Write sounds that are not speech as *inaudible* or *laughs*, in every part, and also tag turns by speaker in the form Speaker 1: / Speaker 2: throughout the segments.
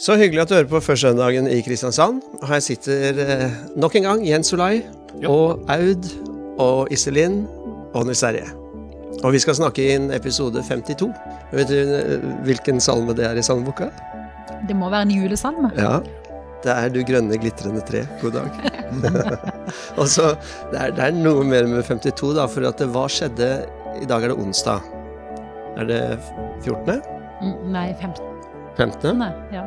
Speaker 1: Så hyggelig at du hører på Førstsøndagen i Kristiansand. Her sitter eh, nok en gang Jens Solai
Speaker 2: Ja.
Speaker 1: og Aud og Iselin og Nils Erje. Og vi skal snakke inn episode 52. Vet du eh, hvilken salme det er i salmeboka?
Speaker 3: Det må være en julesalme.
Speaker 1: Ja. Det er Du grønne glitrende tre. God dag. *laughs* og så, det, er, det er noe mer med 52, da, for at det, hva skjedde I dag er det onsdag. Er det 14.?
Speaker 3: Mm, Nei, 15.
Speaker 1: 15.?
Speaker 3: Ja.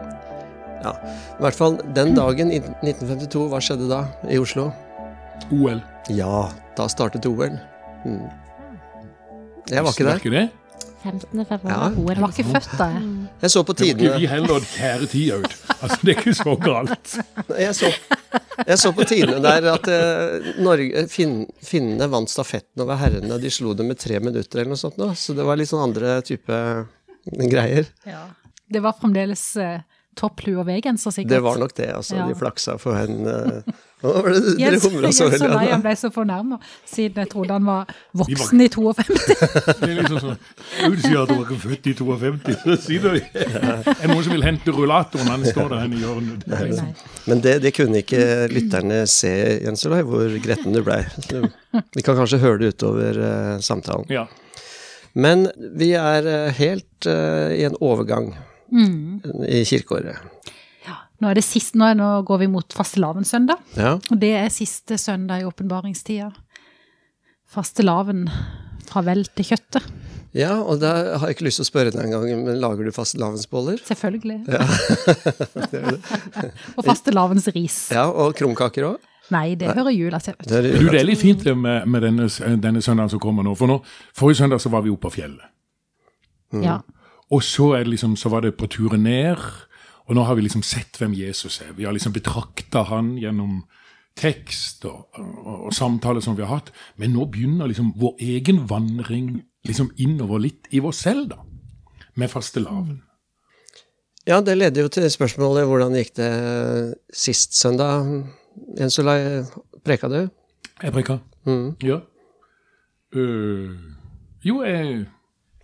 Speaker 1: I hvert fall den dagen i 1952, hva skjedde da i Oslo?
Speaker 2: OL.
Speaker 1: Ja, da startet OL. Mm. Jeg var ikke der.
Speaker 2: Det?
Speaker 4: 15.
Speaker 1: Ja.
Speaker 4: OL
Speaker 3: Jeg var ikke født da, jeg.
Speaker 1: Jeg så på
Speaker 2: Det var ikke vi
Speaker 1: tidene
Speaker 2: heller kjære ut. Altså, det er ikke så galt.
Speaker 1: Jeg så, jeg så på tidene der at eh, Norge, finn, finnene vant stafetten over herrene. De slo dem med tre minutter eller noe sånt. Nå. Så det var litt sånn andre type greier. Ja.
Speaker 3: Det var fremdeles eh, topplue og V-genser, sikkert.
Speaker 1: Det var nok det, altså.
Speaker 3: Ja.
Speaker 1: De flaksa for en eh, *laughs* dere humra så *laughs*
Speaker 3: Jens
Speaker 1: veldig
Speaker 3: og
Speaker 1: av?
Speaker 3: Nei, han ble så fornærma, siden jeg trodde han var voksen i 52. *laughs*
Speaker 2: Det er liksom sånn, Aud sier at hun var født i 52, så sier du Er det noen som vil hente rullatoren? Han står der i hjørnet. Er liksom-
Speaker 1: Men det, det kunne ikke lytterne se, Jens Olai, hvor gretten du blei. Vi kan kanskje høre det utover uh, samtalen.
Speaker 2: Ja.
Speaker 1: Men vi er eh, helt uh, i en overgang i kirkeåret.
Speaker 3: Nå, er det sist, nå, er, nå går vi mot fastelavnssøndag,
Speaker 1: Ja.
Speaker 3: og det er siste søndag i åpenbaringstida. Fastelavn farvel vel til kjøttet.
Speaker 1: ja, og da har jeg ikke lyst til å spørre deg engang, men lager du fastelavnsboller?
Speaker 3: Selvfølgelig. *laughs* og fastelavnsris.
Speaker 1: Ja, og krumkaker òg?
Speaker 3: Nei, det hører jula til.
Speaker 1: Det er,
Speaker 2: Du, det er litt fint det med, med denne, denne søndagen som kommer nå. For nå, forrige søndag så var vi oppe på fjellet.
Speaker 3: Ja.
Speaker 2: Og så, det liksom, så var det på turen ned, og nå har vi liksom sett hvem Jesus er. Vi har liksom betrakta han gjennom tekst og, og, og samtaler som vi har hatt. Men nå begynner liksom vår egen vandring liksom innover litt i oss selv, da. Med fastelavn.
Speaker 1: ja, det leder jo til spørsmålet hvordan gikk det sist søndag? Jens Olai, preka du?
Speaker 2: Jeg preka.
Speaker 1: Mm.
Speaker 2: Ja. Uh, jo, jeg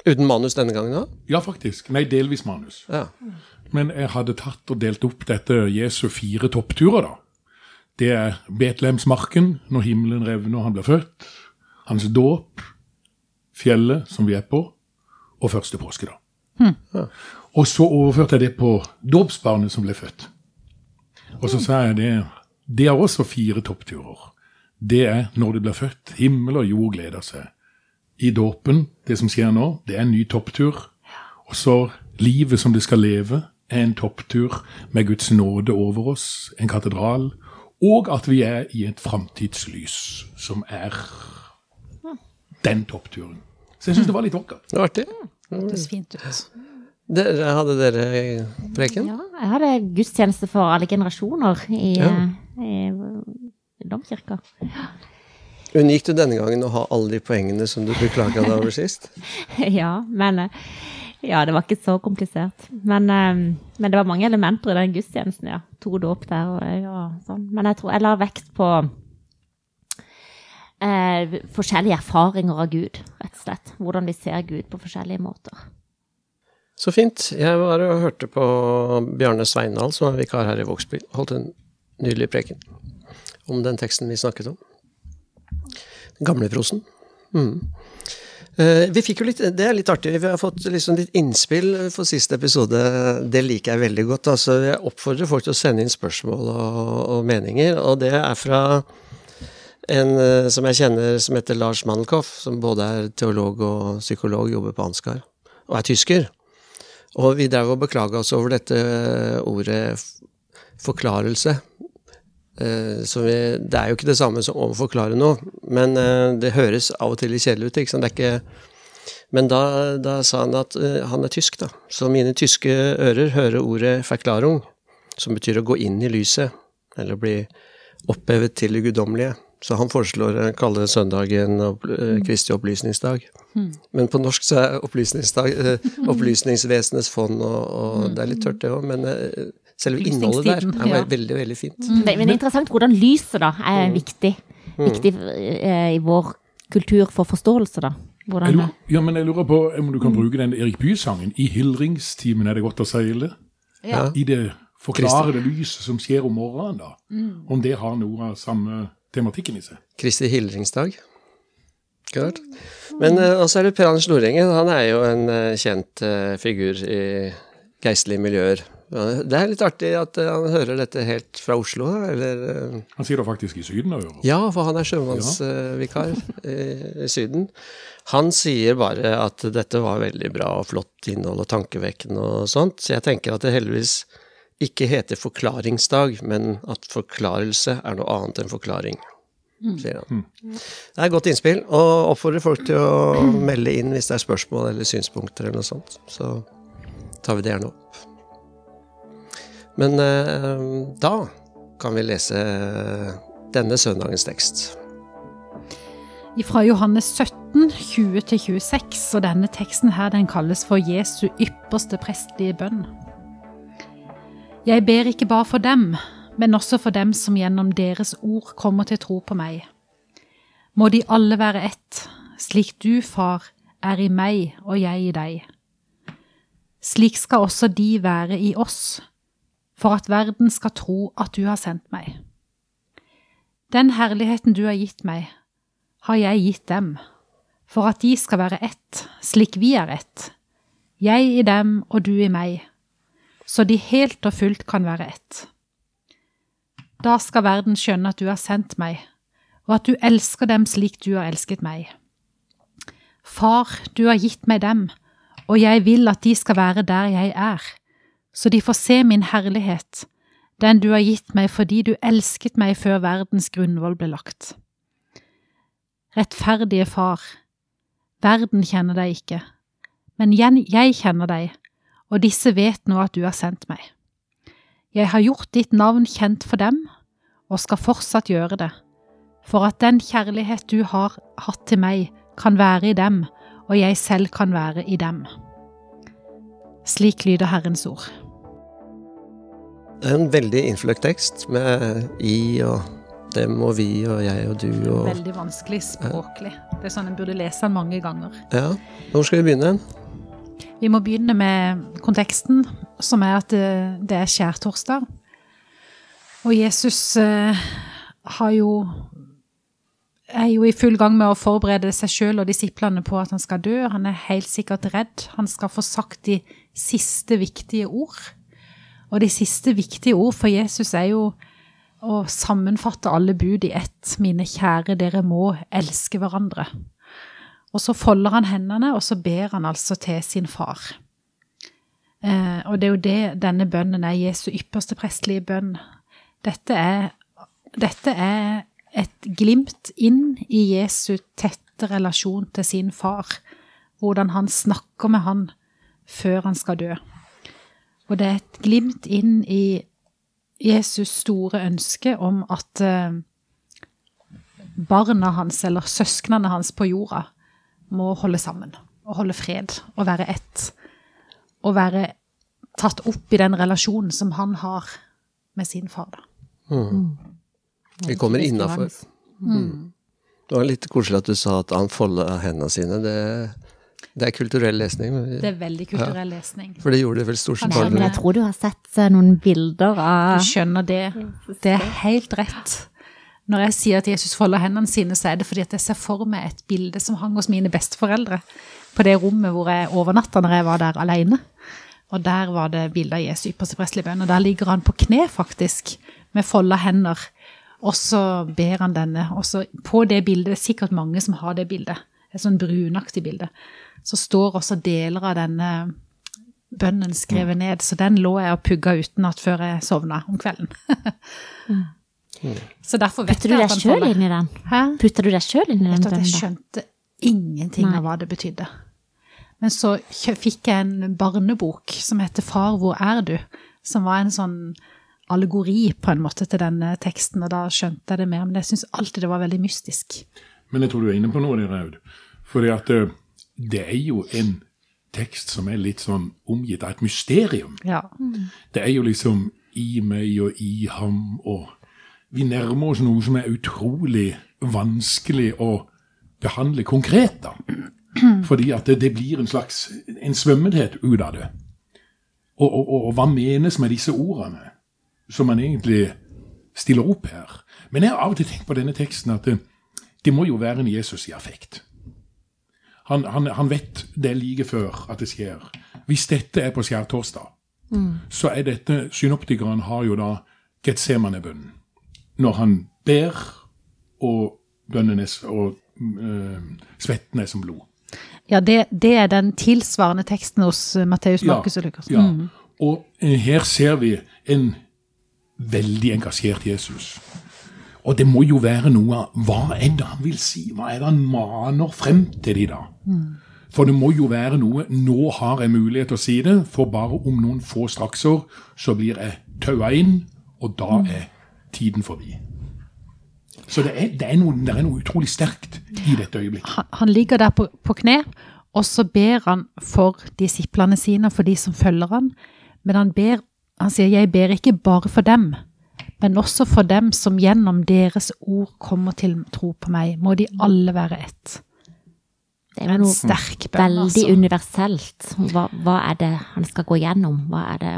Speaker 1: Uten manus denne gangen òg?
Speaker 2: Ja, faktisk. Nei, delvis manus.
Speaker 1: Ja.
Speaker 2: Men jeg hadde tatt og delt opp dette Jesu fire toppturer, da. Det er Betlehemsmarken, når himmelen revner og han blir født. Hans dåp, fjellet som vi er på, og første påskedag. Og så overførte jeg det på dåpsbarnet som ble født. Og så sa jeg det Det er også fire toppturer. Det er når du blir født. Himmel og jord gleder seg. I dåpen, det som skjer nå, det er en ny topptur. Og så livet som det skal leve, er en topptur med Guds nåde over oss, en katedral, og at vi er i et framtidslys som er den toppturen. Så jeg syns det var litt vakkert.
Speaker 1: Det var artig.
Speaker 3: Det høres fint ut.
Speaker 1: Dere, hadde dere preken?
Speaker 4: Ja, jeg hadde gudstjeneste for alle generasjoner i,
Speaker 1: Ja.
Speaker 4: i, i domkirka.
Speaker 1: Unngikk du denne gangen å ha alle de poengene som du beklaga deg over sist? *laughs*
Speaker 4: ja, men eh, ja, det var ikke så komplisert. Men, eh, men det var mange elementer i den gudstjenesten, ja. To dåp der og ja, sånn. Men jeg tror jeg la vekt på eh, forskjellige erfaringer av Gud, rett og slett. Hvordan vi ser Gud på forskjellige måter.
Speaker 1: Så fint. Jeg var og hørte på Bjarne Sveindal, som er vikar her i Vågsby. Holdt en nydelig preken om den teksten vi snakket om. Gamleprosen. Mm. Eh, vi fikk jo litt, Det er litt artig. Vi har fått liksom litt innspill for siste episode. Det liker jeg veldig godt. altså Jeg oppfordrer folk til å sende inn spørsmål og, og meninger. Og det er fra en eh, som jeg kjenner som heter Lars Mandelkoff, som både er teolog og psykolog, jobber på Ansgar, og er tysker. Og vi drev og beklaga oss over dette ordet forklarelse. Eh, så vi, det er jo ikke det samme som å forklare noe, men eh, det høres av og til litt kjedelig ut. ikke sant? Det er ikke, men da, da sa han at eh, han er tysk, da. Så mine tyske ører hører ordet 'verklarung', som betyr å gå inn i lyset, eller bli opphevet til det guddommelige. Så han foreslår å kalle søndagen opp, eh, Kristi opplysningsdag. Men på norsk så er opplysningsdag eh, *laughs* Opplysningsvesenets fond, og, og det er litt tørt det òg, men eh, selve innholdet der er
Speaker 3: ja.
Speaker 1: veldig, veldig fint.
Speaker 4: Men, men det er interessant hvordan lyset da er viktig. Viktig eh, i vår kultur for forståelse, da. Hvordan det
Speaker 2: lurer, ja, men jeg lurer på om du kan bruke den Erik Bye-sangen. I hildringstimen er det godt å seile.
Speaker 1: Ja.
Speaker 2: I det forklarede lyset som skjer om morgenen, da. Om det har noe av samme tematikken i seg.
Speaker 1: Kristi hildringsdag. Klart. Men eh, også er det Per Anders Nordengen. Han er jo en eh, kjent eh, figur i geistlige miljøer. Ja, Det er litt artig at eh, han hører dette helt fra Oslo, eller eh,
Speaker 2: Han sier det faktisk i Syden og.
Speaker 1: Ja, for han er sjømannsvikar *laughs* i, i Syden. Han sier bare at dette var veldig bra og flott innhold og tankevekkende og sånt, så jeg tenker at det heldigvis ikke heter forklaringsdag, men at forklarelse er noe annet enn forklaring, sier han. Det er et godt innspill, og oppfordrer folk til å melde inn hvis det er spørsmål eller synspunkter eller noe sånt. Så tar vi det gjerne opp. Men eh, da kan vi lese denne søndagens tekst.
Speaker 3: Fra Johannes 17, 20-26, og denne teksten her den kalles for Jesu ypperste prestlige bønn. Jeg ber ikke bare for dem, men også for dem som gjennom deres ord kommer til tro på meg. Må de alle være ett, slik du, far, er i meg og jeg i deg. Slik skal også de være i oss, for at verden skal tro at du har sendt meg. Den herligheten du har gitt meg, har jeg gitt dem, for at de skal være ett, slik vi er ett, jeg i dem og du i meg, så de helt og fullt kan være ett. Da skal verden skjønne at du har sendt meg, og at du elsker dem slik du har elsket meg. Far, du har gitt meg dem, og jeg vil at de skal være der jeg er, så de får se min herlighet, den du har gitt meg fordi du elsket meg før verdens grunnvoll ble lagt. Rettferdige Far, verden kjenner deg ikke, men jeg kjenner deg, og disse vet nå at du har sendt meg. Jeg har gjort ditt navn kjent for dem, og skal fortsatt gjøre det, for at den kjærlighet du har hatt til meg, kan være i dem, og jeg selv kan være i dem. Slik lyder Herrens ord.
Speaker 1: Det er en veldig innfløkt tekst med i og dem og vi og jeg og du og
Speaker 3: Veldig vanskelig språklig. Det er sånn en burde lese den mange ganger.
Speaker 1: Ja. Hvor skal vi begynne?
Speaker 3: Vi må begynne med konteksten, som er at det, det er skjærtorsdag. Og Jesus eh, har jo er jo i full gang med å forberede seg sjøl og disiplene på at han skal dø. Han er helt sikkert redd. Han skal få sagt de siste viktige ord. Og de siste viktige ord for Jesus er jo å sammenfatte alle bud i ett. Mine kjære, dere må elske hverandre. Og så folder han hendene, og så ber han altså til sin far. Eh, og det er jo det denne bønnen er, Jesu ypperste prestelige bønn. Dette er, dette er et glimt inn i Jesu tette relasjon til sin far. Hvordan han snakker med han før han skal dø. Og det er et glimt inn i Jesus store ønske om at eh, barna hans, eller søsknene hans på jorda, må holde sammen og holde fred og være ett. Og være tatt opp i den relasjonen som han har med sin far. da.
Speaker 1: Vi kommer innafor. Mm. Det var litt koselig at du sa at han folda hendene sine. Det, det er kulturell lesning.
Speaker 3: Det er veldig kulturell lesning.
Speaker 1: For det gjorde det vel stort sett
Speaker 4: men jeg tror du har sett eh, noen bilder av Du
Speaker 3: skjønner det. Det er helt rett. Når jeg sier at Jesus folder hendene sine, så er det fordi at jeg ser for meg et bilde som hang hos mine besteforeldre på det rommet hvor jeg overnatta når jeg var der alene. Og der var det bilde av Jesu ypperste prestelige bønn, og der ligger han på kne, faktisk, med folda hender. Og så ber han denne. Og så på det bildet, det er sikkert mange som har det bildet, et sånn brunaktig bilde, så står også deler av denne bønnen skrevet ned. Så den lå jeg og pugga utenat før jeg sovna om kvelden. *laughs* Så derfor vet
Speaker 4: Putter
Speaker 3: jeg at han
Speaker 4: får
Speaker 3: det.
Speaker 4: inn i den?
Speaker 3: Hæ?
Speaker 4: Putter du deg sjøl inn i den
Speaker 3: Vet at jeg skjønte ingenting
Speaker 4: Nei.
Speaker 3: av hva det betydde. Men så fikk jeg en barnebok som heter Far, hvor er du? Som var en sånn allegori på en måte til denne teksten, og da skjønte jeg det mer. Men jeg syns alltid det var veldig mystisk.
Speaker 2: Men jeg tror du er inne på noe Raud. Aud. Fordi at eh, det er jo en tekst som er litt sånn omgitt av et mysterium.
Speaker 3: Ja.
Speaker 2: Det er jo liksom i meg og i ham, og vi nærmer oss noe som er utrolig vanskelig å behandle konkret, da. Fordi at det, det blir en slags en svømmethet ut av det. Og, og, og, og hva menes med disse ordene som man egentlig stiller opp her? Men jeg har av og til tenkt på denne teksten at det, det må jo være en Jesus i affekt. Han, han, han, vet det like før at det skjer. Hvis dette er på skjærtorsdag, mm. så er dette Synoptikeren har jo da Getsemane-bønnen. Når han ber, og bønnen er, og øh, svetten er som blod.
Speaker 3: Ja, det, det, er den tilsvarende teksten hos Matteus, Markus
Speaker 2: ja,
Speaker 3: og Lukas.
Speaker 2: Ja. Mm. Og eh, her ser vi en veldig engasjert Jesus. Og det må jo være noe av Hva er det han vil si? Hva er det han maner frem til de da? Mm. For det må jo være noe Nå har jeg mulighet til å si det, for bare om noen få straksår så blir jeg taua inn, og da er tiden forbi. Så det er, det, er noe, det er, noe, utrolig sterkt i dette øyeblikket.
Speaker 3: Han, han ligger der på, på, kne, og så ber han for disiplene sine, for de som følger han. Men han ber, han sier 'jeg ber ikke bare for dem', men også for dem som gjennom deres ord kommer til tro på meg. Må de alle være ett.
Speaker 4: Det er noe sterk bønn, veldig altså. universelt. Hva, hva, er det han skal gå gjennom? Hva er det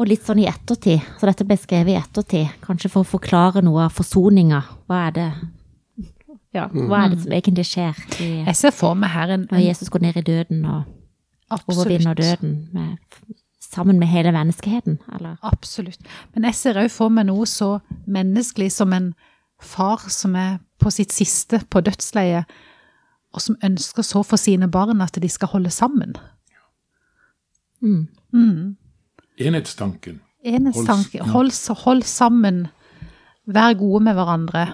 Speaker 4: Og litt sånn i ettertid. Så dette ble skrevet i ettertid. Kanskje for å forklare noe av forsoninga. Hva er det ja, hva er det som egentlig skjer?
Speaker 3: I, Jeg ser for meg her en,
Speaker 4: Når Jesus går ned i døden og Absolutt. overvinner døden. Med sammen med hele menneskeheten? Eller?
Speaker 3: Absolutt. Men jeg ser òg for meg noe så menneskelig som en far som er på sitt siste på dødsleiet, og som ønsker så for sine barn at de skal holde sammen.
Speaker 2: Mm. Mm. Enhetstanken.
Speaker 3: Enhetstanken. Hold, hold, sammen. Vær gode med hverandre.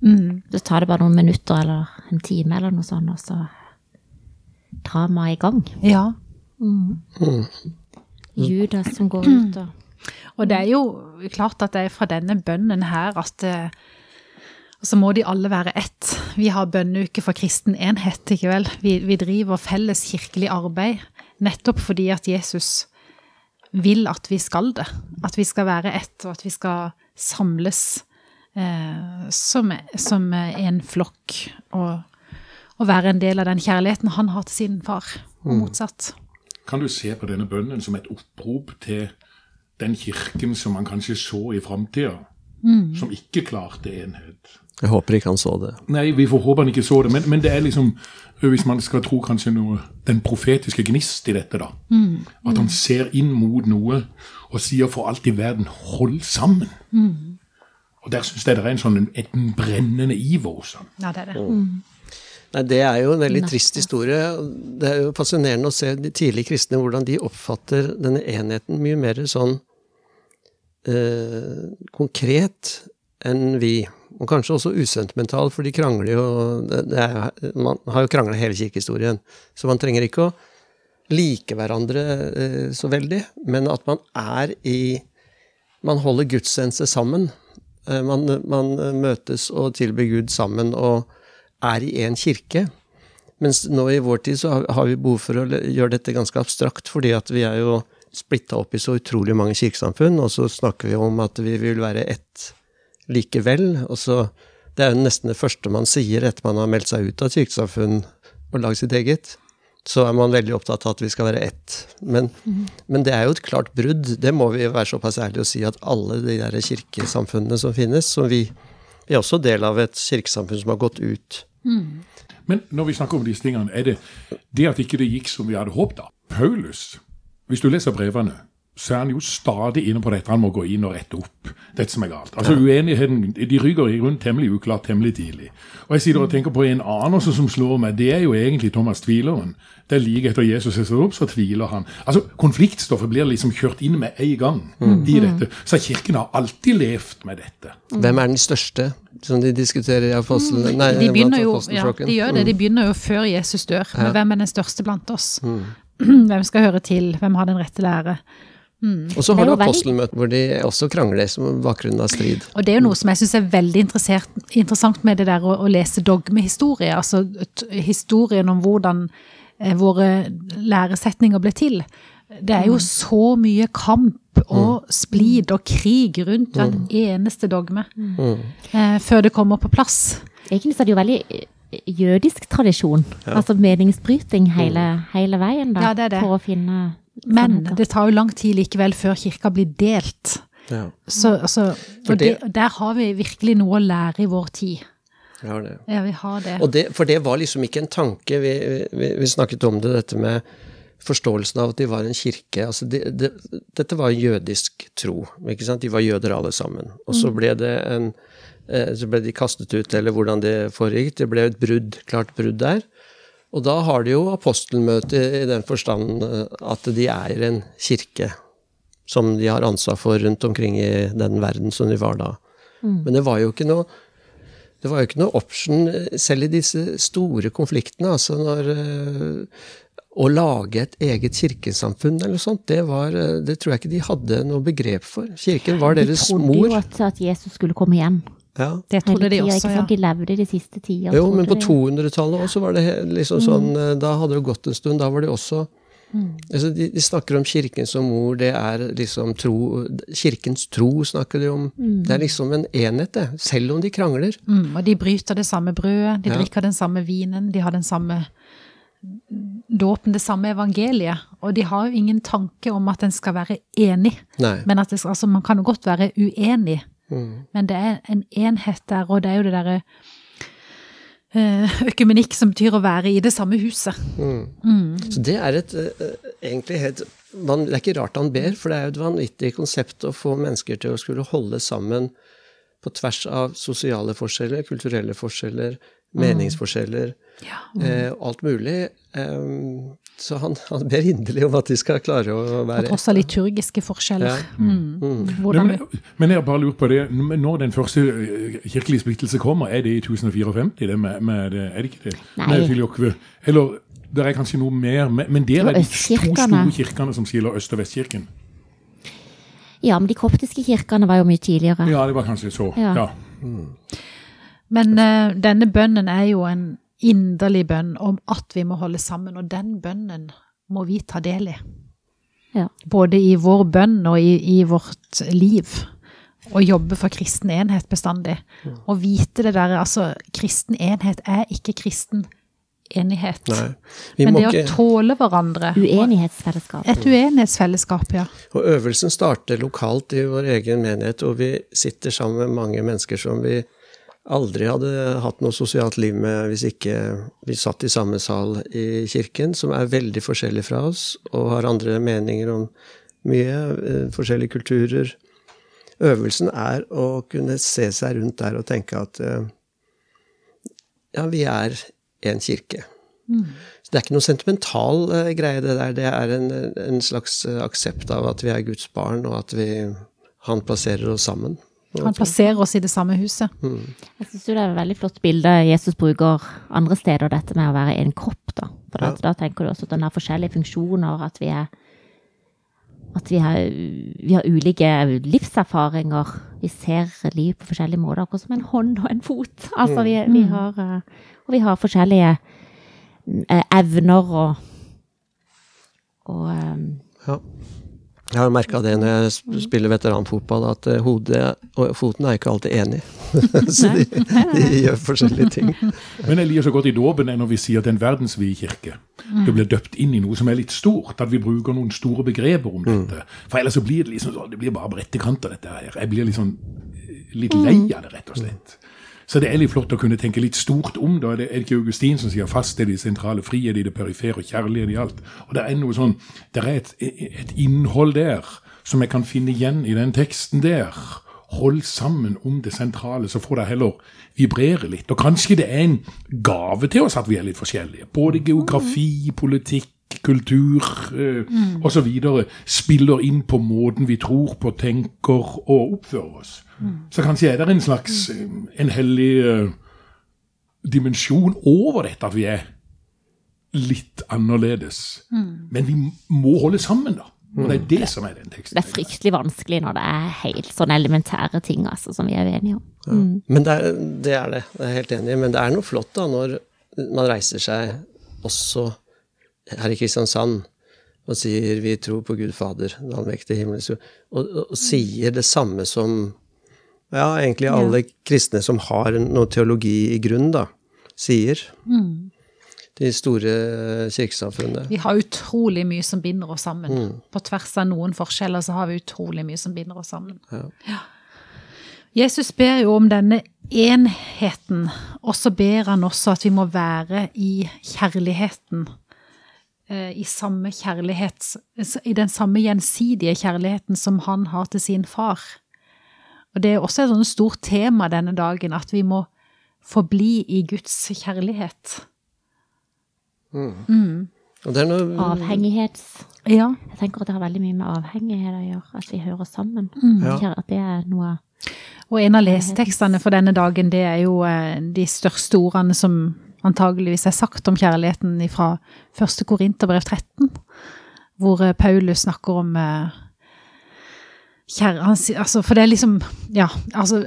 Speaker 4: Mm. Så tar det bare noen minutter eller en time eller noe sånt, og så dramaet i gang.
Speaker 3: Ja.
Speaker 4: Mm. Judas som går ut og
Speaker 3: Og det er jo klart at det er fra denne bønnen her at så må de alle være ett. Vi har bønneuke for kristen enhet, ikke vel. Vi, vi, driver felles kirkelig arbeid nettopp fordi at Jesus vil at vi skal det. At vi skal være ett, og at vi skal samles eh, som, som, en flokk. Og, og, være en del av den kjærligheten han har til sin far, og mm. motsatt.
Speaker 2: Kan du se på denne bønnen som et opprop til den kirken som man kanskje så i framtida, mm. som ikke klarte enhet?
Speaker 1: Jeg håper ikke han så det.
Speaker 2: Nei, vi får håpe han ikke så det. Men, men det er liksom, hvis man skal tro kanskje noe, den profetiske gnist i dette, da. Mm. At han ser inn mot noe og sier for alt i verden 'hold sammen'. Mm. Og der syns jeg det er en sånn et brennende iver hos ham.
Speaker 3: Ja, det er det. Mm.
Speaker 1: Nei, Det er jo en veldig trist historie. Det er jo fascinerende å se de tidlige kristne, hvordan de oppfatter denne enheten mye mer sånn eh, konkret enn vi. Og kanskje også usentimental, for de krangler jo er, Man har jo krangla hele kirkehistorien, så man trenger ikke å like hverandre eh, så veldig, men at man er i Man holder gudstjeneste sammen. Eh, man, man møtes og tilber Gud sammen. og er i én kirke. Mens nå i vår tid så har vi behov for å gjøre dette ganske abstrakt, fordi at vi er jo splitta opp i så utrolig mange kirkesamfunn, og så snakker vi om at vi vil være ett likevel. Og så Det er jo nesten det første man sier etter man har meldt seg ut av et kirkesamfunn og lagd sitt eget. Så er man veldig opptatt av at vi skal være ett. Men, mm. men, det er jo et klart brudd. Det må vi være såpass ærlige å si at alle de der kirkesamfunnene som finnes, som vi, vi er også del av et kirkesamfunn som har gått ut
Speaker 2: Mm. Men når vi snakker om disse tingene, er det det at ikke det gikk som vi hadde håpet? Paulus, hvis du leser brevene, så er han jo stadig inne på dette. Han må gå inn og rette opp dette som er galt. Altså Uenigheten de ryker i grunn temmelig uklart temmelig tidlig. Og jeg sitter og tenker på en annen også som slår meg. Det er jo egentlig Thomas Tvileren. Det er like etter Jesus er opp, så tviler han. Altså Konfliktstoffet blir liksom kjørt inn med en gang mm. i dette. Så Kirken har alltid levd med dette.
Speaker 1: Hvem er den største? som de diskuterer i apostlene?
Speaker 3: Nei, de, begynner jo, ja, de gjør det. De begynner jo før Jesus dør. Men hvem er den største blant oss? Mm. *clears throat* Hvem skal høre til? Hvem har den rette lære?
Speaker 1: Mm. Og så har du apostelmøtet hvor de også krangler som bakgrunn av strid.
Speaker 3: Og det er jo noe som jeg syns er veldig interessant med det der å, å lese dogmehistorie. Altså historien om hvordan eh, våre læresetninger ble til. Det er jo mm. så mye kamp og mm. splid og krig rundt hvert mm. eneste dogme mm. eh, før det kommer på plass.
Speaker 4: Egentlig er det jo veldig jødisk tradisjon. Altså meningsbryting hele, hele veien da,
Speaker 3: Ja, det er det.
Speaker 4: for å finne
Speaker 3: Men
Speaker 4: sannheter.
Speaker 3: det tar jo lang tid likevel før kirka blir delt.
Speaker 1: Ja,
Speaker 3: Så, altså,
Speaker 1: For
Speaker 3: og det, der har vi virkelig noe å lære i vår tid.
Speaker 1: jeg har det.
Speaker 3: Ja, vi har det.
Speaker 1: Og det, for det var liksom ikke en tanke. Vi, vi, vi snakket om det, dette med forståelsen av at de var en kirke. Altså de, de, dette var jødisk tro. ikke sant? De var jøder alle sammen. Og så ble det en eh, så ble de kastet ut, eller hvordan det foregikk. Det ble et brudd, klart brudd der. Og da har de jo apostelmøte i den forstand eh, at de er en kirke som de har ansvar for rundt omkring i den verden som de var da. Men det var jo ikke noe det var jo ikke noe option, eh, selv i disse store konfliktene. altså når eh, Å lage et eget kirkesamfunn eller noe sånt, det, var, eh, det tror jeg ikke de hadde noe begrep for. Kirken var deres mor.
Speaker 4: De trodde
Speaker 1: mor.
Speaker 4: jo at, Jesus skulle komme igjen.
Speaker 1: Ja.
Speaker 3: Det trodde de også, ja.
Speaker 4: De levde de siste tider.
Speaker 1: Jo, men på 200-tallet også var det liksom sånn eh, Da hadde det gått en stund. Da var det også altså de, de snakker om Kirken som mor, det er liksom tro Kirkens tro snakker de om. Det er liksom en enhet, det. Selv om de krangler.
Speaker 3: Mm, og de bryter det samme brødet, de
Speaker 1: Ja.
Speaker 3: drikker den samme vinen, de har den samme dåpen, det samme evangeliet. Og de har jo ingen tanke om at en skal være enig.
Speaker 1: Nei.
Speaker 3: Men at det, altså, man kan jo godt være uenig,
Speaker 1: Mm.
Speaker 3: men det er en enhet der, og det er jo det derre eh, økumenikk som betyr å være i det samme huset.
Speaker 1: Så det er et eh, egentlig helt man, Det er ikke rart han ber, for det er jo et vanvittig konsept å få mennesker til å skulle holde sammen på tvers av sosiale forskjeller, kulturelle forskjeller, meningsforskjeller, eh, alt mulig. Eh, så han, han ber inderlig om at de skal klare å
Speaker 3: På
Speaker 1: være
Speaker 3: tross av liturgiske forskjeller.
Speaker 1: Ja.
Speaker 3: Mm. Hvordan
Speaker 2: men, men jeg bare lurer på det, når den første eh, kirkelige splittelse kommer, er det i 1054? Det med, med, det- er det ikke det?
Speaker 4: Nei.
Speaker 2: Med. Eller det er kanskje noe mer, men
Speaker 4: der
Speaker 2: er de to store kirkene som skiller Øst- og Vestkirken.
Speaker 4: Ja, men de koptiske kirkene var jo mye tidligere.
Speaker 2: Ja, det var kanskje så.
Speaker 4: Ja.
Speaker 2: Ja.
Speaker 3: Men uh, denne bønnen er jo en inderlig bønn om at vi må holde sammen, og den bønnen må vi ta del i.
Speaker 4: Ja.
Speaker 3: Både i vår bønn og i, i vårt liv. Å jobbe for kristen enhet bestandig. Og vite det der, altså kristen enhet er ikke kristen enighet.
Speaker 1: Nei. Vi
Speaker 3: Men
Speaker 1: må
Speaker 3: det å tåle hverandre.
Speaker 4: Uenighetsfellesskap.
Speaker 3: Et uenighetsfellesskap, ja.
Speaker 1: og øvelsen starter lokalt i vår egen menighet, og vi sitter sammen med mange mennesker som vi aldri hadde hatt noe sosialt liv med hvis ikke vi satt i samme sal i kirken, som er veldig forskjellig fra oss og har andre meninger om mye, eh, forskjellige kulturer. Øvelsen er å kunne se seg rundt der og tenke at eh, ja, vi er en kirke. Så det er ikke noe sentimental eh, greie, det der. Det er en, en slags aksept av at vi er Guds barn, og at vi, han plasserer oss sammen.
Speaker 3: Han plasserer oss i det samme huset.
Speaker 4: Jeg synes det er et veldig flott bilde Jesus bruker andre steder, dette med å være en kropp. Da For da,
Speaker 1: Ja.
Speaker 4: da tenker du også at den har forskjellige funksjoner, at vi er at vi har, vi har ulike livserfaringer. Vi ser liv på forskjellige måter, akkurat som en hånd og en fot. Altså, vi, vi har, eh, og vi har forskjellige eh, evner og, og eh,
Speaker 1: Ja. Jeg har merka det når jeg spiller veteranfotball, at eh, hodet og foten er ikke alltid enig. *laughs* så de, de gjør forskjellige ting.
Speaker 2: Men jeg liker så godt i dåpen når vi sier at det er en verdensvid kirke. Du blir døpt inn i noe som er litt stort, at vi bruker noen store begreper om dette. For ellers så blir det liksom sånn, det blir bare brettekanter dette her. Jeg blir liksom litt lei av det, rett og slett. Så det er litt flott å kunne tenke litt stort om Da Er det er ikke Augustin som sier 'fast er de sentrale, frie er de det perifere, og kjærlighet i alt'? Og det er noe sånn, det er et, et innhold der som jeg kan finne igjen i den teksten der. Hold sammen om det sentrale, så får det heller vibrere litt. Og kanskje det er en gave til oss at vi er litt forskjellige. Både geografi, politikk, kultur eh, osv. spiller inn på måten vi tror på, tenker og oppfører oss. Så kanskje er det en slags eh, en hellig eh, dimensjon over dette at vi er litt annerledes. Men vi må holde sammen, da. Og det er det som er den teksten.
Speaker 4: Det er fryktelig vanskelig når det er helt sånne elementære ting altså, som vi er uenige om. Mm.
Speaker 1: Men det er, det er det, jeg er helt enig. Men det er noe flott da, når man reiser seg også her i Kristiansand og sier 'vi tror på Gud Fader', den allmektige himmels og, og, sier det samme som ja, egentlig alle kristne som har noe teologi i grunn, da. sier. De store kirkesamfunnene.
Speaker 3: Vi har utrolig mye som binder oss sammen. På tvers av noen forskjeller så har vi utrolig mye som binder oss sammen.
Speaker 1: Ja.
Speaker 3: Jesus ber jo om denne enheten, og så ber han også at vi må være i kjærligheten. Eh, I samme kjærlighet, i den samme gjensidige kjærligheten som han har til sin far. Og det er også et sånt stort tema denne dagen, at vi må forbli i Guds kjærlighet.
Speaker 1: Og det er noe
Speaker 4: Avhengighets...
Speaker 3: Ja.
Speaker 4: Jeg tenker at det har veldig mye med avhengighet å gjøre, at vi hører sammen.
Speaker 1: Ja.
Speaker 4: At det er noe
Speaker 3: Og en av lesetekstene for denne dagen, det er jo eh, de største ordene som antageligvis er sagt om kjærligheten fra 1. Korinterbrev 13, hvor eh, Paulus snakker om eh, kjære, han, altså, For det er liksom Ja, altså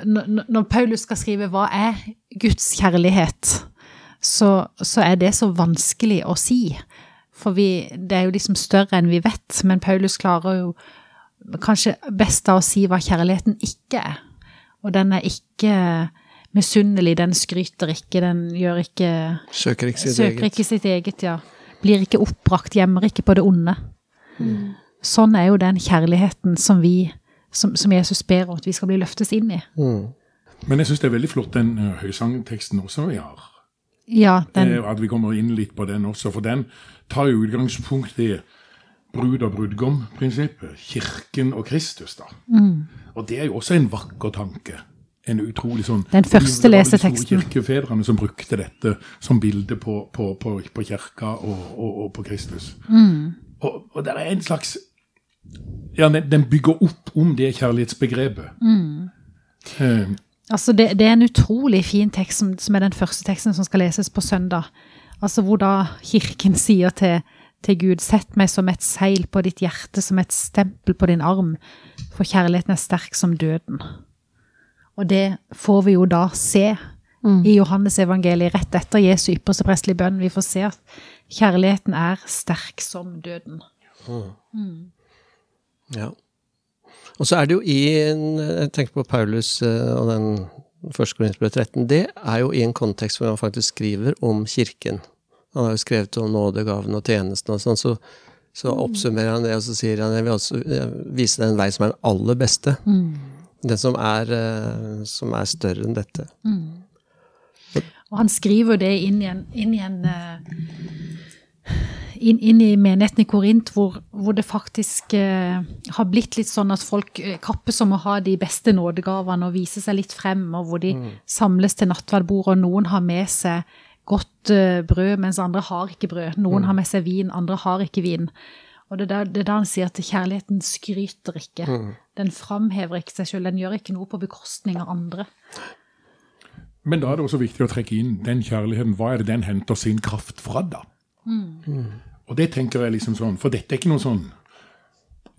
Speaker 3: når Paulus skal skrive 'Hva er Guds kjærlighet', så, så er det så vanskelig å si. For vi, det er jo liksom større enn vi vet, men Paulus klarer jo kanskje best av å si hva kjærligheten ikke er. Og den er ikke misunnelig, den skryter ikke, den gjør ikke
Speaker 1: Søker ikke sitt
Speaker 3: Søker
Speaker 1: eget.
Speaker 3: ikke sitt eget, ja. Blir ikke oppbrakt, gjemmer ikke på det onde. Sånn er jo den kjærligheten som vi, som, som Jesus ber om at vi skal bli løftes inn i.
Speaker 1: Mm.
Speaker 2: Men jeg syns det er veldig flott den uh, høysangteksten også vi har.
Speaker 3: Ja, den,
Speaker 2: Eh, At vi kommer inn litt på den også, for den tar jo utgangspunkt i brud- og brudgom-prinsippet. Kirken og Kristus, da.
Speaker 3: Mm.
Speaker 2: Og det er jo også en vakker tanke. En utrolig sånn
Speaker 3: Den første leseteksten.
Speaker 2: kirkefedrene som brukte dette som bilde på, på, på, på kirka og, og, og på Kristus.
Speaker 3: Mm.
Speaker 2: Og, og det er en slags Ja, den, den bygger opp om det kjærlighetsbegrepet.
Speaker 3: Mm.
Speaker 2: Eh,
Speaker 3: altså det, det er en utrolig fin tekst som, som er den første teksten som skal leses på søndag. Altså hvor da kirken sier til, til Gud, sett meg som et seil på ditt hjerte, som et stempel på din arm, for kjærligheten er sterk som døden. Og det får vi jo da se i Johannes evangeliet rett etter Jesu ypperste prestelige bønn. Vi får se at kjærligheten er sterk som døden.
Speaker 1: Ja. Og så er det jo i Jeg tenker på Paulus eh, og den første Korinterbrev 13. Det er jo i en kontekst hvor han faktisk skriver om kirken. Han har jo skrevet om nådegaven og tjenesten og sånn, så, så oppsummerer han det, og så sier han jeg vil også eh, vise deg en vei som er den aller beste. Den som er, eh, som er større enn dette.
Speaker 3: Og han skriver det inn i en, inn i en eh, inn, inn i menigheten i Korint, hvor, hvor det faktisk eh, har blitt litt sånn at folk eh, kappes om å ha de beste nådegavene og vise seg litt frem, og hvor de samles til nattverdbord, og noen har med seg godt eh, brød, mens andre har ikke brød. Noen har med seg vin, andre har ikke vin. Og det er da- det er da han sier at kjærligheten skryter ikke. Den framhever ikke seg selv, den gjør ikke noe på bekostning av andre.
Speaker 2: Men da er det også viktig å trekke inn den kjærligheten. Hva er det den henter sin kraft fra, da? Og det tenker jeg liksom sånn, for dette er ikke noe sånn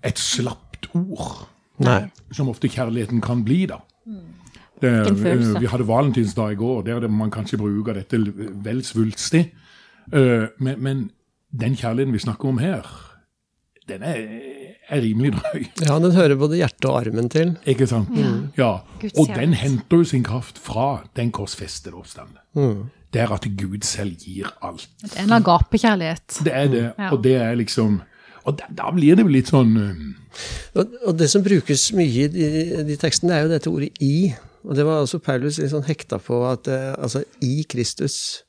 Speaker 2: et slapt ord,
Speaker 1: Nei.
Speaker 2: som ofte kjærligheten kan bli, da. Det,
Speaker 4: en
Speaker 2: eh, vi hadde valentinsdag i går, der det man kanskje bruker dette vel svulstig. Eh, Men, men den kjærligheten vi snakker om her, den er, er rimelig drøy.
Speaker 1: Ja, den hører både hjertet og armen til.
Speaker 2: Ikke sant? Ja. Og den henter jo sin kraft fra den korsfestede oppstand.
Speaker 1: Mm.
Speaker 2: Det er at Gud selv gir alt.
Speaker 3: Det er en agapekjærlighet.
Speaker 2: Det er det,
Speaker 3: Ja.
Speaker 2: og det er liksom Og da, da blir det jo litt sånn um,
Speaker 1: Og, og det som brukes mye i de, de tekstene, er jo dette ordet 'i'. Og det var også Paulus litt sånn hekta på at uh, altså i Kristus.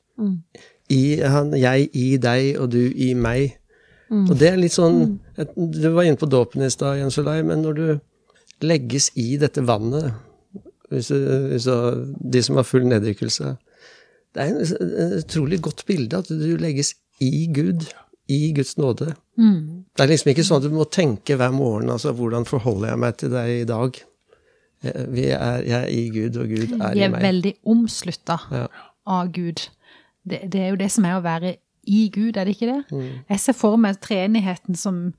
Speaker 1: I han, jeg i deg, og du i meg. Og det er litt sånn Du var inne på dåpen i stad, Jens Olai, men når du legges i dette vannet hvis, du- hvis du, De som har full nedrykkelse Det er et utrolig godt bilde at du legges i Gud. I Guds nåde. Det er liksom ikke sånn at du må tenke hver morgen altså hvordan forholder jeg meg til deg i dag. Vi er, jeg er i Gud, og Gud er
Speaker 3: er
Speaker 1: i
Speaker 3: er veldig omslutta
Speaker 1: Ja.
Speaker 3: av Gud. Det, det er jo det som er å være i Gud, er det ikke det?
Speaker 1: Mm.
Speaker 3: Jeg ser for meg treenigheten som,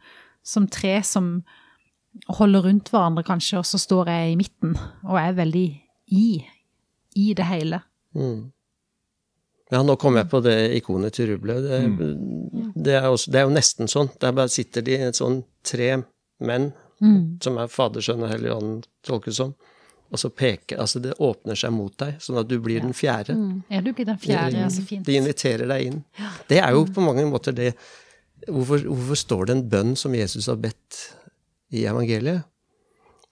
Speaker 3: som tre som holder rundt hverandre, kanskje, og så står jeg i midten og er veldig i, i det hele.
Speaker 1: Mm. Ja, nå kom jeg på det ikonet til Rublev. Det, det, er også- det er jo nesten sånn. Der bare sitter de et sånn tre menn, som er Fader, Sønn og Hellig Ånd, tolkes som, og så peker Altså det åpner seg mot deg, sånn at du blir den fjerde.
Speaker 3: Ja, du blir den fjerde, ja, så fint.
Speaker 1: De inviterer deg inn. Det er jo på mange måter det Hvorfor, hvorfor står det en bønn som Jesus har bedt i evangeliet?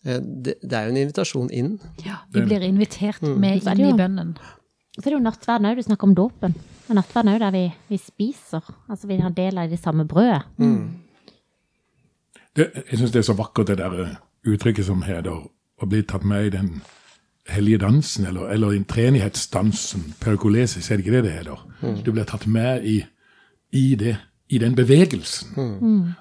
Speaker 1: Eh, Det, det er jo en invitasjon inn.
Speaker 3: Ja, vi blir invitert med
Speaker 4: Så er
Speaker 3: inn i bønnen.
Speaker 4: Og så er det jo nattverden òg, du snakker om dåpen. Og nattverden òg der vi, vi spiser. Altså vi har del av det samme brødet.
Speaker 2: Det, jeg syns det er så vakkert, det der uttrykket som heter å bli tatt med i den hellige dansen, eller, eller den treenighetsdansen, perikolesis, er det ikke det det heter? Du blir tatt med i, i, det, i den bevegelsen.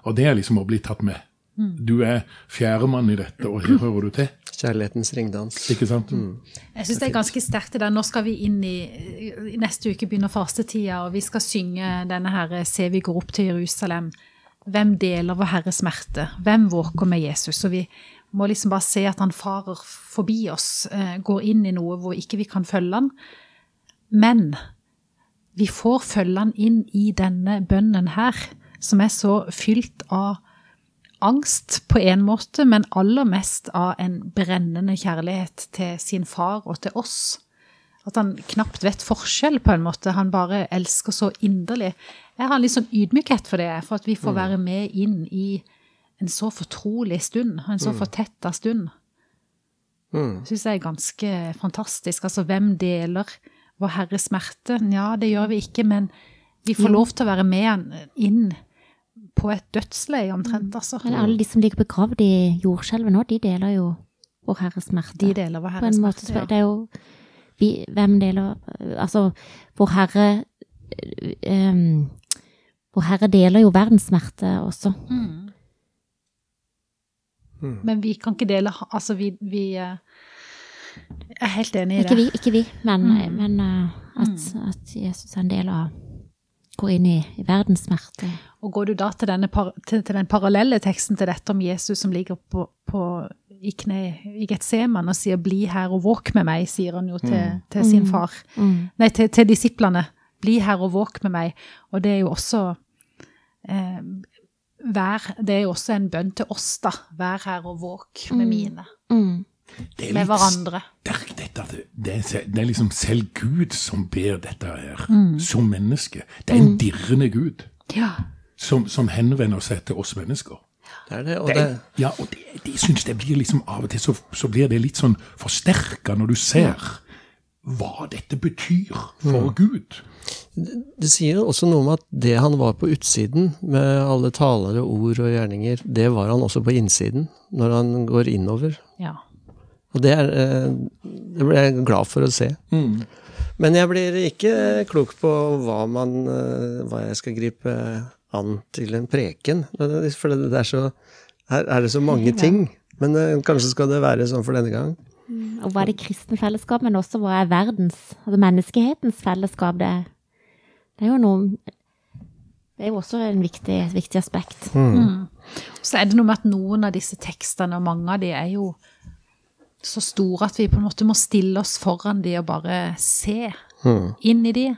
Speaker 2: Og det er liksom å bli tatt med. Du er fjerdemann i dette, og her hører du til.
Speaker 1: Kjærlighetens ringdans.
Speaker 2: Ikke sant?
Speaker 3: Jeg syns det er ganske sterkt det der. Nå skal vi inn i i Neste uke begynner fastetida, og vi skal synge denne her Se vi går opp til Jerusalem. Hvem deler vår Herres smerte? Hvem våker med Jesus? Og vi må liksom bare se at han farer forbi oss, eh, går inn i noe hvor ikke vi kan følge han. Men vi får følge han inn i denne bønnen her, som er så fylt av angst på en måte, men aller mest av en brennende kjærlighet til sin far og til oss. At han knapt vet forskjell, på en måte. Han bare elsker så inderlig. Jeg har en litt sånn ydmykhet for det, for at vi får være med inn i en så fortrolig stund, en så fortetta stund.
Speaker 1: Mm.
Speaker 3: Syns jeg er ganske fantastisk. Altså, hvem deler vår Herres smerte? Ja, det gjør vi ikke, men vi får lov til å være med inn på et dødsleie, omtrent, altså.
Speaker 4: Men alle de som ligger begravd i jordskjelvet nå, de deler jo Vår Herres smerte.
Speaker 3: De deler vår Herres
Speaker 4: måte,
Speaker 3: smerte.
Speaker 4: ja. det er jo vi, Hvem deler Altså, Vår Herre um, Vår Herre deler jo verdens smerte også.
Speaker 3: Mm. Men vi kan ikke dele Altså, vi, vi eh, er helt enig i
Speaker 4: Ikke
Speaker 3: det.
Speaker 4: vi, ikke vi men,
Speaker 3: Mm.
Speaker 4: men uh, at, at Jesus er en del av Går inn i, i verdens smerte.
Speaker 3: Og går du da til, denne par, til, til den parallelle teksten til dette om Jesus som ligger på, på, i kne i Getseman og sier 'bli her og våk med meg', sier han jo til, til sin far.
Speaker 4: Mm.
Speaker 3: Nei, til, til disiplene. 'Bli her og våk med meg'. Og det er jo også eh, vær, Det er jo også en bønn til oss, da. 'Vær her og våk med mine'.
Speaker 4: Mm.
Speaker 2: Det er
Speaker 3: Med
Speaker 2: litt
Speaker 3: hverandre.
Speaker 2: sterkt, dette. Det, det, er, det er liksom selv Gud som ber dette her, som menneske. Det er en dirrende Gud
Speaker 3: Ja.
Speaker 2: som, som henvender seg til oss mennesker.
Speaker 1: Det er det. Og
Speaker 2: Det
Speaker 1: det,
Speaker 2: er, ja, og det, de syns det blir liksom Av og til så, så blir det litt sånn forsterka når du ser hva dette betyr for Gud.
Speaker 1: det sier også noe om at det han var på utsiden, med alle taler og ord og gjerninger, det var han også på innsiden, når han går innover.
Speaker 3: ja.
Speaker 1: Og det, er, eh, det ble jeg glad for å se. Men jeg blir ikke klok på hva, man, eh, hva jeg skal gripe an til en preken. For det det er så, her er det så mange ting. Men eh, kanskje skal det være sånn for denne gang.
Speaker 4: Og hva er det kristne fellesskap, men også hva er verdens, altså menneskehetens fellesskap? Det, det er jo noe Det er jo også en viktig, et viktig aspekt.
Speaker 3: Så er det noe med at noen av disse tekstene, og mange av de, er jo så store at vi på en måte må stille oss foran de og bare se inn i de.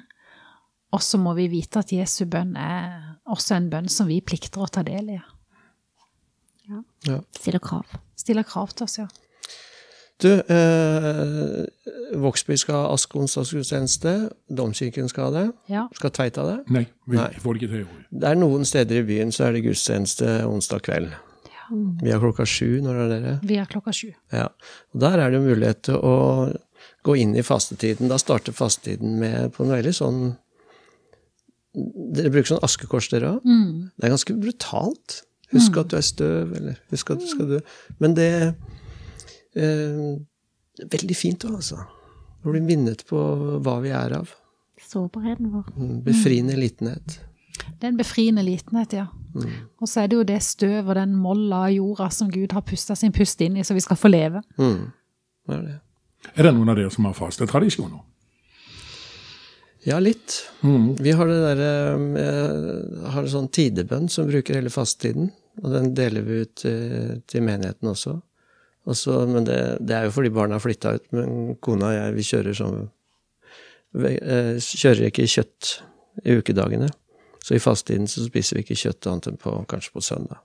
Speaker 3: Og så må vi vite at Jesu bønn er også en bønn som vi plikter å ta del i.
Speaker 1: Ja.
Speaker 4: Stiller krav.
Speaker 3: Stiller krav til oss, ja.
Speaker 1: Du, eh, Vågsby skal ha askeonsdagsgudstjeneste. Domkirken skal ha det.
Speaker 3: ja.
Speaker 1: Skal Tveita det?
Speaker 2: Nei, vi
Speaker 1: Nei.
Speaker 2: får det ikke til.
Speaker 1: Det er noen steder i byen så er det gudstjeneste onsdag kveld. Vi er klokka sju. Når er dere?
Speaker 3: Vi er klokka sju.
Speaker 1: Ja. Og der er det mulighet til å gå inn i fastetiden. Da starter fastetiden med på en veldig sånn Dere bruker sånn askekors, dere òg? Det er ganske brutalt. Husk at du er støv, eller husk at du skal dø. Men det veldig fint òg, altså. Å bli minnet på hva vi er av.
Speaker 4: Sårbarheten vår.
Speaker 1: Befriende litenhet.
Speaker 3: Det er en befriende litenhet, ja. Og så er det jo det støv og den molla av jorda som Gud har pusta sin pust inn i, så vi skal få leve.
Speaker 1: Mm. Det er det.
Speaker 2: Er det noen av dere som har fastetradisjoner?
Speaker 1: Ja, litt. Vi har det derre eh, Har en sånn tidebønn som bruker hele fastetiden. Og den deler vi ut eh, til menigheten også. Og så- men det, det er jo fordi barna har flytta ut. Men kona og jeg, vi kjører sånn eh, Kjører ikke kjøtt i ukedagene. Så i fastetiden så spiser vi ikke kjøtt annet enn på, kanskje på søndag.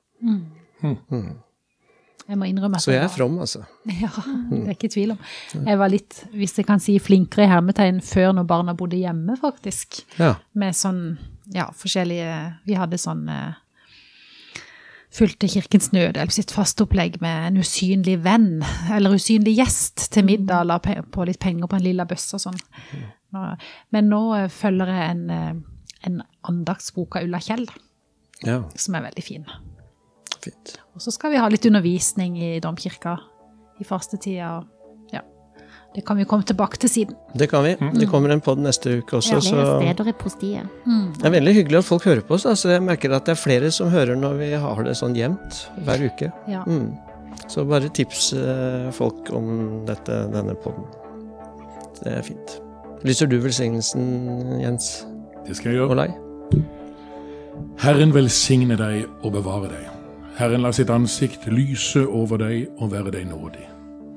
Speaker 3: Jeg må innrømme at
Speaker 1: Så jeg er from, altså. *laughs*
Speaker 3: Ja, det er ikke tvil om. Jeg var litt, hvis jeg kan si, flinkere i hermetegn før når barna bodde hjemme, faktisk.
Speaker 1: Ja.
Speaker 3: Med sånn, ja, forskjellige Vi hadde sånn eh, Fulgte Kirkens Nødhjelp sitt fasteopplegg med en usynlig venn, eller usynlig gjest, til middag, la på litt penger på en lilla bøsse og sånn. Men nå eh, følger jeg en, eh, en andagsbok av Ulla Kjell,
Speaker 1: ja.
Speaker 3: som er veldig fin.
Speaker 1: Fint.
Speaker 3: Og så skal vi ha litt undervisning i domkirka i fastetida. Det kan vi komme tilbake til siden.
Speaker 1: Det kan vi. Det kommer en pod neste uke også, Ja,
Speaker 4: Flere steder i postiet.
Speaker 1: det er veldig hyggelig at folk hører på oss. Altså, jeg merker at det er flere som hører når vi har det sånn jevnt hver uke.
Speaker 3: Ja.
Speaker 1: Mm. Så bare tips eh, folk om dette, denne poden. Det er fint. Lyser du velsignelsen, Jens
Speaker 2: Det skal jeg gjøre.
Speaker 1: Olai?
Speaker 2: Herren velsigne deg og bevare deg. Herren la sitt ansikt lyse over deg og være deg nådig.